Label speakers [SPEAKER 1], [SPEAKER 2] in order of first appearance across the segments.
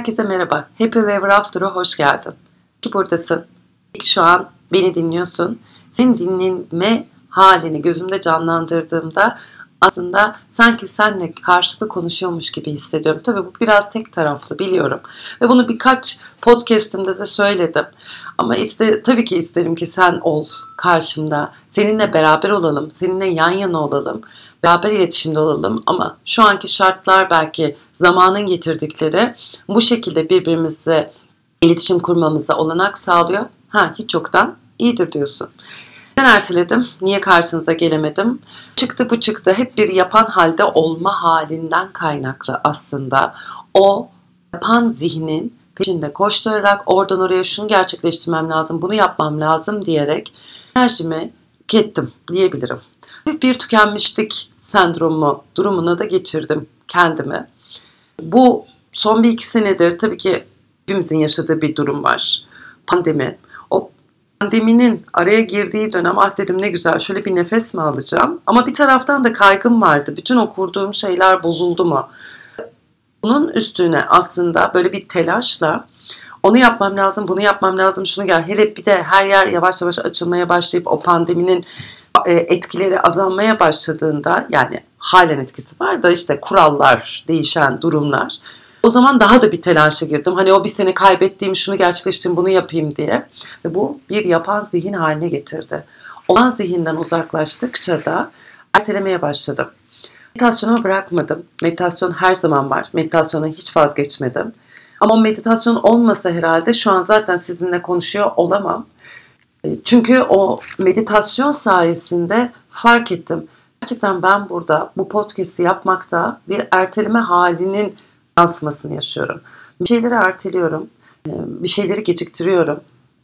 [SPEAKER 1] Herkese merhaba. Happy Ever After'a hoş geldin. Buradasın. Ki şu an beni dinliyorsun. Senin dinlenme halini gözümde canlandırdığımda aslında sanki senle karşılıklı konuşuyormuş gibi hissediyorum. Tabii bu biraz tek taraflı biliyorum. Ve bunu birkaç podcastimde de söyledim. Ama iste, tabii ki isterim ki sen ol karşımda. Seninle beraber olalım. Seninle yan yana olalım. Beraber iletişimde olalım. Ama şu anki şartlar belki zamanın getirdikleri bu şekilde birbirimizle iletişim kurmamıza olanak sağlıyor. Ha hiç çoktan iyidir diyorsun. Ben erteledim. Niye karşınıza gelemedim? Çıktı bu çıktı. Hep bir yapan halde olma halinden kaynaklı aslında. O yapan zihnin peşinde koşturarak oradan oraya şunu gerçekleştirmem lazım, bunu yapmam lazım diyerek enerjimi tükettim diyebilirim. Bir tükenmişlik sendromu durumuna da geçirdim kendimi. Bu son bir iki senedir tabii ki hepimizin yaşadığı bir durum var. Pandemi. O pandeminin araya girdiği dönem ah dedim ne güzel şöyle bir nefes mi alacağım? Ama bir taraftan da kaygım vardı. Bütün o kurduğum şeyler bozuldu mu? Bunun üstüne aslında böyle bir telaşla onu yapmam lazım, bunu yapmam lazım, şunu gel. Hele bir de her yer yavaş yavaş açılmaya başlayıp o pandeminin etkileri azalmaya başladığında yani halen etkisi var da işte kurallar, değişen durumlar. O zaman daha da bir telaşa girdim. Hani o bir sene kaybettiğim, şunu gerçekleştireyim, bunu yapayım diye. Ve bu bir yapan zihin haline getirdi. Olan zihinden uzaklaştıkça da ertelemeye başladım. Meditasyonumu bırakmadım. Meditasyon her zaman var. Meditasyona hiç vazgeçmedim. Ama meditasyon olmasa herhalde şu an zaten sizinle konuşuyor olamam. E, çünkü o meditasyon sayesinde fark ettim. Gerçekten ben burada bu podcast'i yapmakta bir erteleme halinin yansımasını yaşıyorum. Bir şeyleri erteliyorum, e, bir şeyleri geciktiriyorum.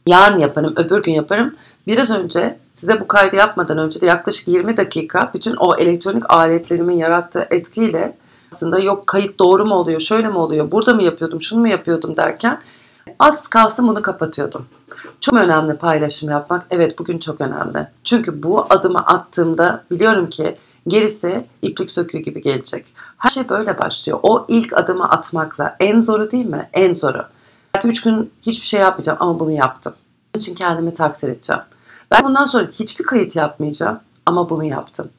[SPEAKER 1] Yarın yaparım, öbür gün yaparım. Biraz önce size bu kaydı yapmadan önce de yaklaşık 20 dakika bütün o elektronik aletlerimin yarattığı etkiyle aslında yok kayıt doğru mu oluyor, şöyle mi oluyor, burada mı yapıyordum, şunu mu yapıyordum derken az kalsın bunu kapatıyordum. Çok önemli paylaşım yapmak. Evet bugün çok önemli. Çünkü bu adımı attığımda biliyorum ki gerisi iplik söküğü gibi gelecek. Her şey böyle başlıyor. O ilk adımı atmakla. En zoru değil mi? En zoru. Belki üç gün hiçbir şey yapmayacağım ama bunu yaptım. Bunun için kendimi takdir edeceğim. Ben bundan sonra hiçbir kayıt yapmayacağım ama bunu yaptım.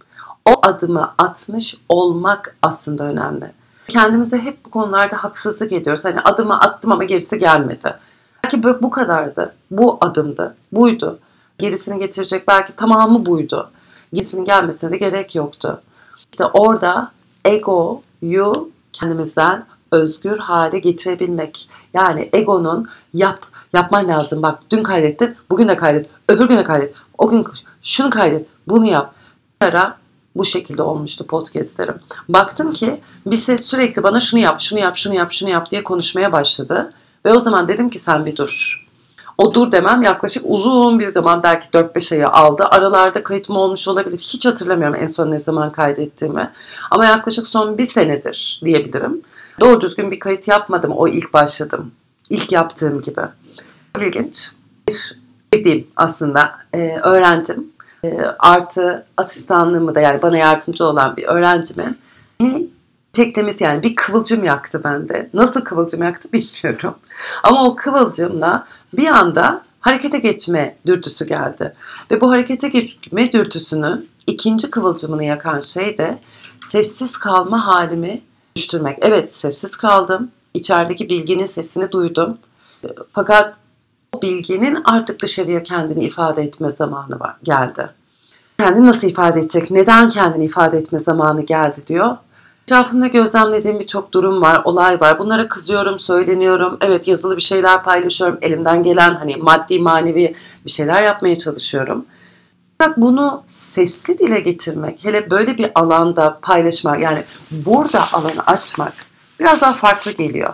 [SPEAKER 1] O adımı atmış olmak aslında önemli. Kendimize hep bu konularda haksızlık ediyoruz. Hani adımı attım ama gerisi gelmedi. Belki bu kadardı. Bu adımdı. Buydu. Gerisini getirecek belki tamamı buydu. Gerisinin gelmesine de gerek yoktu. İşte orada egoyu kendimizden özgür hale getirebilmek. Yani egonun yap, yapman lazım. Bak dün kaydettin, bugün de kaydet, öbür güne kaydet, o gün şunu kaydet, bunu yap. Ara bu şekilde olmuştu podcastlerim. Baktım ki bir ses sürekli bana şunu yap, şunu yap, şunu yap, şunu yap diye konuşmaya başladı. Ve o zaman dedim ki sen bir dur. O dur demem yaklaşık uzun bir zaman belki 4-5 ayı aldı. Aralarda kayıt mı olmuş olabilir. Hiç hatırlamıyorum en son ne zaman kaydettiğimi. Ama yaklaşık son bir senedir diyebilirim. Doğru düzgün bir kayıt yapmadım o ilk başladım. İlk yaptığım gibi. İlginç. Bir dediğim aslında e, öğrencim e, artı asistanlığımı da yani bana yardımcı olan bir öğrencimin beni teklemesi yani bir kıvılcım yaktı bende. Nasıl kıvılcım yaktı bilmiyorum. Ama o kıvılcımla bir anda harekete geçme dürtüsü geldi. Ve bu harekete geçme dürtüsünün ikinci kıvılcımını yakan şey de sessiz kalma halimi düşürmek. Evet sessiz kaldım. İçerideki bilginin sesini duydum. Fakat o bilginin artık dışarıya kendini ifade etme zamanı var, geldi. Kendini nasıl ifade edecek? Neden kendini ifade etme zamanı geldi diyor. Etrafımda gözlemlediğim birçok durum var, olay var. Bunlara kızıyorum, söyleniyorum. Evet yazılı bir şeyler paylaşıyorum. Elimden gelen hani maddi manevi bir şeyler yapmaya çalışıyorum. Fakat bunu sesli dile getirmek, hele böyle bir alanda paylaşmak, yani burada alanı açmak biraz daha farklı geliyor.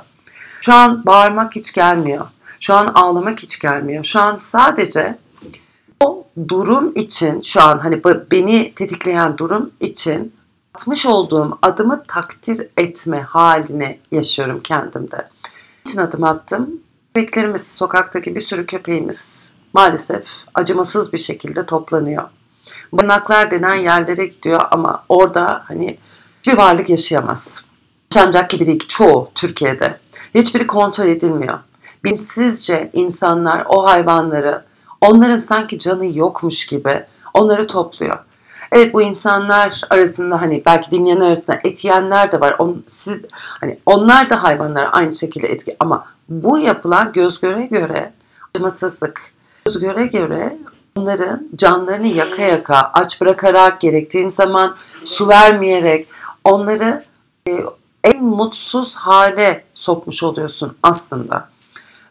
[SPEAKER 1] Şu an bağırmak hiç gelmiyor. Şu an ağlamak hiç gelmiyor. Şu an sadece o durum için, şu an hani beni tetikleyen durum için atmış olduğum adımı takdir etme haline yaşıyorum kendimde. için adım attım? Köpeklerimiz, sokaktaki bir sürü köpeğimiz maalesef acımasız bir şekilde toplanıyor. Barınaklar denen yerlere gidiyor ama orada hani bir varlık yaşayamaz. Yaşanacak gibi değil çoğu Türkiye'de. Hiçbiri kontrol edilmiyor. Bilinçsizce insanlar o hayvanları onların sanki canı yokmuş gibi onları topluyor. Evet bu insanlar arasında hani belki dinleyen arasında et de var. On, siz hani onlar da hayvanlara aynı şekilde etki ama bu yapılan göz göre göre acımasızlık. Göz göre göre onların canlarını yaka yaka aç bırakarak gerektiğin zaman su vermeyerek onları e, en mutsuz hale sokmuş oluyorsun aslında.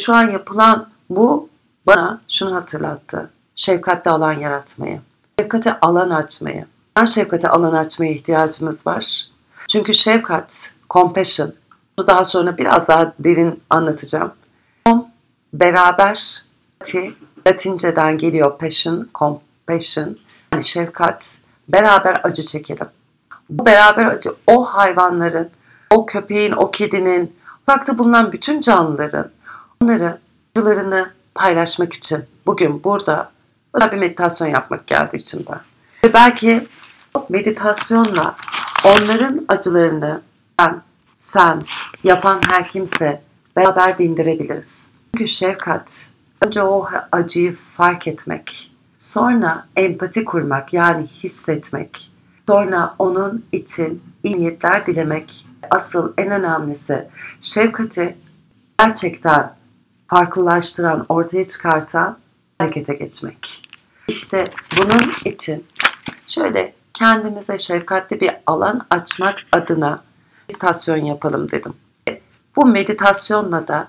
[SPEAKER 1] Şu an yapılan bu bana şunu hatırlattı. Şefkatli alan yaratmayı. Şefkate alan açmayı. Her şefkate alan açmaya ihtiyacımız var. Çünkü şefkat, compassion, bunu daha sonra biraz daha derin anlatacağım. Com, beraber, ti, Latinceden geliyor passion, compassion, yani şefkat, beraber acı çekelim. Bu beraber acı, o hayvanların, o köpeğin, o kedinin, uzakta bulunan bütün canlıların, onları, acılarını paylaşmak için bugün burada özel bir meditasyon yapmak geldi içimden. Ve belki meditasyonla onların acılarını ben, sen, yapan her kimse beraber dindirebiliriz. Çünkü şefkat, önce o acıyı fark etmek, sonra empati kurmak yani hissetmek, sonra onun için iyi niyetler dilemek, asıl en önemlisi şefkati gerçekten farklılaştıran, ortaya çıkartan harekete geçmek. İşte bunun için şöyle kendimize şefkatli bir alan açmak adına meditasyon yapalım dedim. Bu meditasyonla da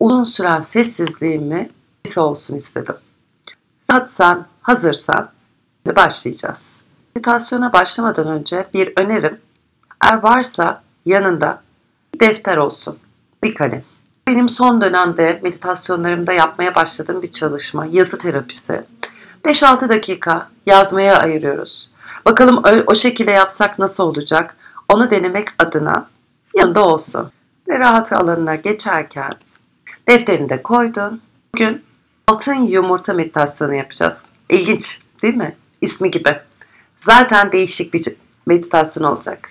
[SPEAKER 1] uzun süren sessizliğimi kısa olsun istedim. Rahatsan, hazırsan başlayacağız. Meditasyona başlamadan önce bir önerim. Eğer varsa yanında bir defter olsun, bir kalem. Benim son dönemde meditasyonlarımda yapmaya başladığım bir çalışma, yazı terapisi. 5-6 dakika yazmaya ayırıyoruz. Bakalım o şekilde yapsak nasıl olacak? Onu denemek adına yanında olsun. Ve rahat ve alanına geçerken defterini de koydun. Bugün altın yumurta meditasyonu yapacağız. İlginç değil mi? İsmi gibi. Zaten değişik bir meditasyon olacak.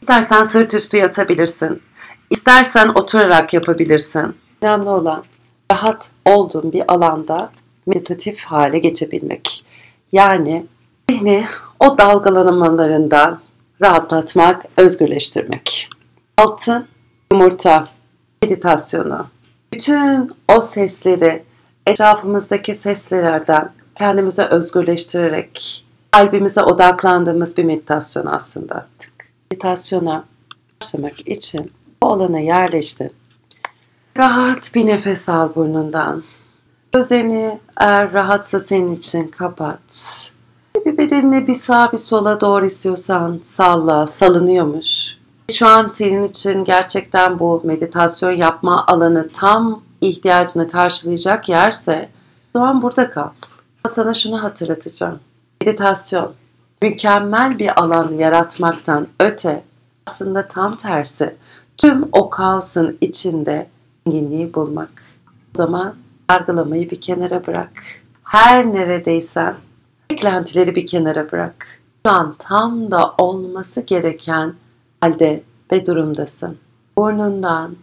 [SPEAKER 1] İstersen sırt üstü yatabilirsin. İstersen oturarak yapabilirsin. Önemli olan rahat olduğun bir alanda meditatif hale geçebilmek. Yani zihni o dalgalanmalarından rahatlatmak, özgürleştirmek. Altın yumurta meditasyonu. Bütün o sesleri, etrafımızdaki seslerden kendimize özgürleştirerek kalbimize odaklandığımız bir meditasyon aslında. Meditasyona başlamak için o alana yerleştin. Rahat bir nefes al burnundan. Gözlerini eğer rahatsa senin için kapat. Bir bedenini bir sağa bir sola doğru istiyorsan salla, salınıyormuş. Şu an senin için gerçekten bu meditasyon yapma alanı tam ihtiyacını karşılayacak yerse o zaman burada kal. Sana şunu hatırlatacağım. Meditasyon mükemmel bir alan yaratmaktan öte aslında tam tersi tüm o kaosun içinde zenginliği bulmak. O zaman yargılamayı bir kenara bırak. Her neredeysen beklentileri bir kenara bırak. Şu an tam da olması gereken halde ve durumdasın. Burnundan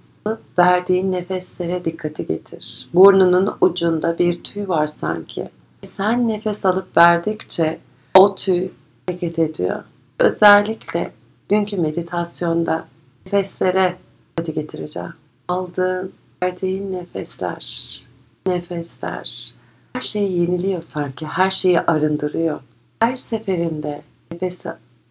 [SPEAKER 1] verdiğin nefeslere dikkati getir. Burnunun ucunda bir tüy var sanki. Sen nefes alıp verdikçe o tüy hareket ediyor. Özellikle dünkü meditasyonda nefeslere dikkati getireceğim. Aldığın, verdiğin nefesler, nefesler her şeyi yeniliyor sanki, her şeyi arındırıyor. Her seferinde nefes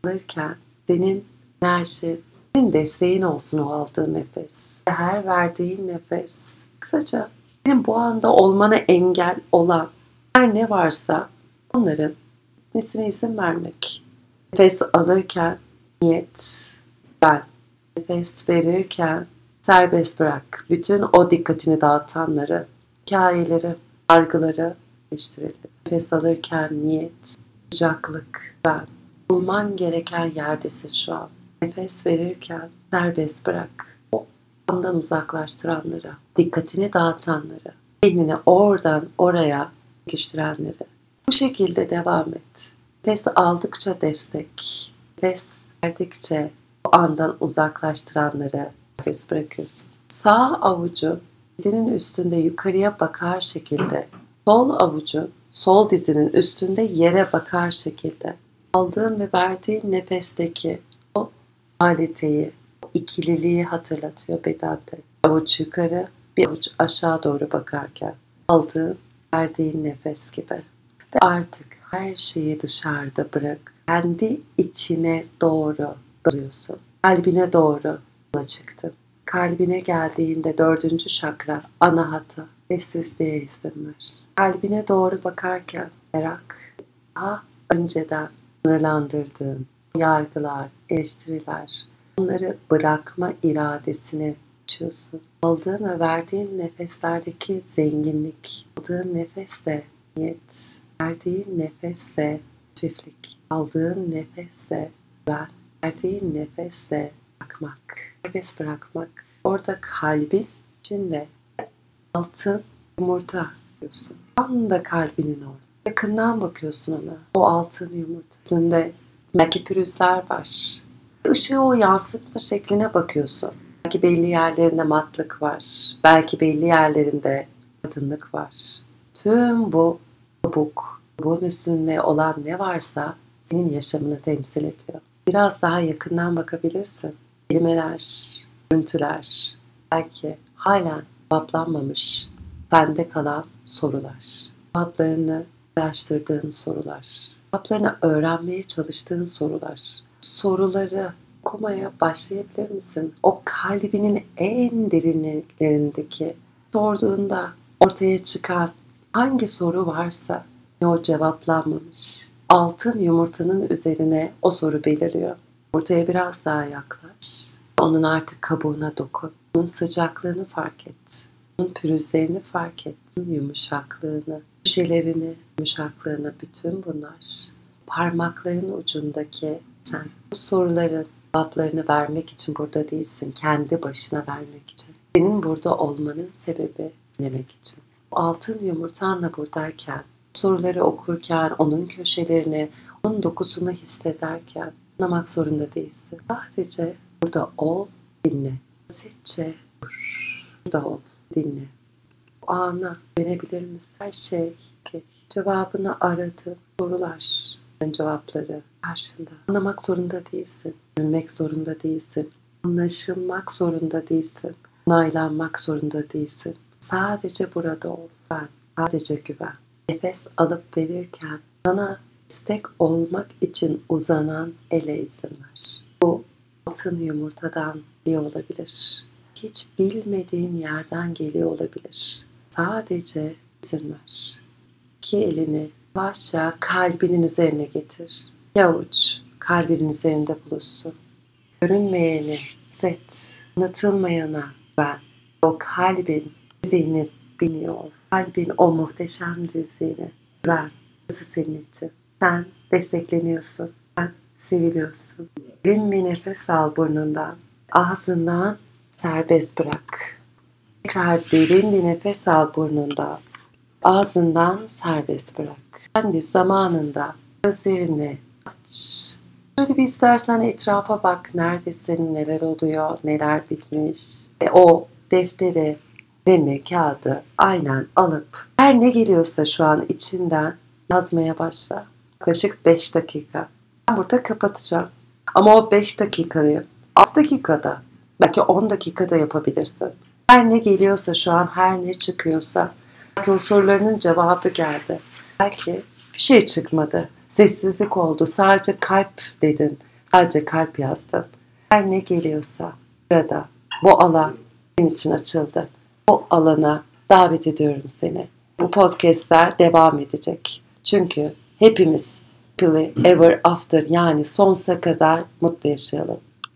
[SPEAKER 1] alırken senin enerji, senin desteğin olsun o aldığın nefes. Her verdiğin nefes. Kısaca senin bu anda olmana engel olan her ne varsa onların gitmesine izin vermek. Nefes alırken niyet, ben. Nefes verirken serbest bırak. Bütün o dikkatini dağıtanları, hikayeleri, argıları değiştirelim. Nefes alırken niyet, sıcaklık, ben. Bulman gereken yerdesin şu an. Nefes verirken serbest bırak. O andan uzaklaştıranları, dikkatini dağıtanları, zihnini oradan oraya çekiştirenleri. Bu şekilde devam et. Nefes aldıkça destek, nefes verdikçe andan uzaklaştıranları nefes bırakıyorsun. sağ avucu dizinin üstünde yukarıya bakar şekilde, sol avucu sol dizinin üstünde yere bakar şekilde aldığın ve verdiğin nefesteki o aleteyi, o ikililiği hatırlatıyor bedende. Avuç yukarı, bir avuç aşağı doğru bakarken aldığın, verdiğin nefes gibi. Ve artık her şeyi dışarıda bırak. Kendi içine doğru dalıyorsun. Kalbine doğru yola çıktın. Kalbine geldiğinde dördüncü çakra, anahata, sessizliğe izin ver. Kalbine doğru bakarken merak, daha önceden sınırlandırdığın yargılar, eleştiriler, onları bırakma iradesini açıyorsun. Aldığın ve verdiğin nefeslerdeki zenginlik, aldığın nefesle niyet, verdiğin nefesle hafiflik, aldığın nefesle ben, verdiğin nefesle bırakmak, serbest bırakmak. Orada kalbin içinde altın yumurta diyorsun. Tam da kalbinin orada. Yakından bakıyorsun ona. O altın yumurta. Üstünde belki pürüzler var. Işığı o yansıtma şekline bakıyorsun. Belki belli yerlerinde matlık var. Belki belli yerlerinde kadınlık var. Tüm bu kabuk, bunun üstünde olan ne varsa senin yaşamını temsil ediyor. Biraz daha yakından bakabilirsin. Kelimeler, görüntüler, belki halen cevaplanmamış sende kalan sorular. Cevaplarını araştırdığın sorular. Cevaplarını öğrenmeye çalıştığın sorular. Soruları okumaya başlayabilir misin? O kalbinin en derinliklerindeki sorduğunda ortaya çıkan hangi soru varsa o cevaplanmamış. Altın yumurtanın üzerine o soru beliriyor. Ortaya biraz daha yaklaş. Onun artık kabuğuna dokun. Onun sıcaklığını fark et. Onun pürüzlerini fark et. Yumuşaklığını, köşelerini, yumuşaklığını, bütün bunlar. Parmakların ucundaki sen. Bu soruların cevaplarını vermek için burada değilsin. Kendi başına vermek için. Senin burada olmanın sebebi demek için. O altın yumurtanla buradayken, soruları okurken, onun köşelerini, onun dokusunu hissederken anlamak zorunda değilsin. Sadece burada ol, dinle. Basitçe dur. Burada ol, dinle. O ana dönebilir misin? Her şey ki cevabını aradığın sorular, cevapları karşında. Anlamak zorunda değilsin. Bilmek zorunda değilsin. Anlaşılmak zorunda değilsin. Onaylanmak zorunda değilsin. Sadece burada ol. Ben. Sadece güven. Nefes alıp verirken sana istek olmak için uzanan ele izin ver. Bu altın yumurtadan iyi olabilir. Hiç bilmediğin yerden geliyor olabilir. Sadece izin ver. İki elini yavaşça kalbinin üzerine getir. Yavuç kalbinin üzerinde buluşsun. Görünmeyeni hisset. Anlatılmayana ben. O kalbin düzeyini biniyor. Kalbin o muhteşem düzeyini ben. Burası senin için. Sen destekleniyorsun. Sen seviliyorsun. Derin bir nefes al burnundan. Ağzından serbest bırak. Tekrar derin bir nefes al burnundan. Ağzından serbest bırak. Kendi zamanında gözlerini aç. Şöyle bir istersen etrafa bak. Neredesin, neler oluyor, neler bitmiş. E, o defteri, kalemi, kağıdı aynen alıp her ne geliyorsa şu an içinden yazmaya başla. Yaklaşık 5 dakika. Ben burada kapatacağım. Ama o 5 dakikayı 6 dakikada belki 10 dakikada yapabilirsin. Her ne geliyorsa şu an her ne çıkıyorsa belki o sorularının cevabı geldi. Belki bir şey çıkmadı. Sessizlik oldu. Sadece kalp dedin. Sadece kalp yazdın. Her ne geliyorsa burada bu alan senin için açıldı. O alana davet ediyorum seni. Bu podcastler devam edecek. Çünkü hepimiz happily ever after yani sonsuza kadar mutlu yaşayalım.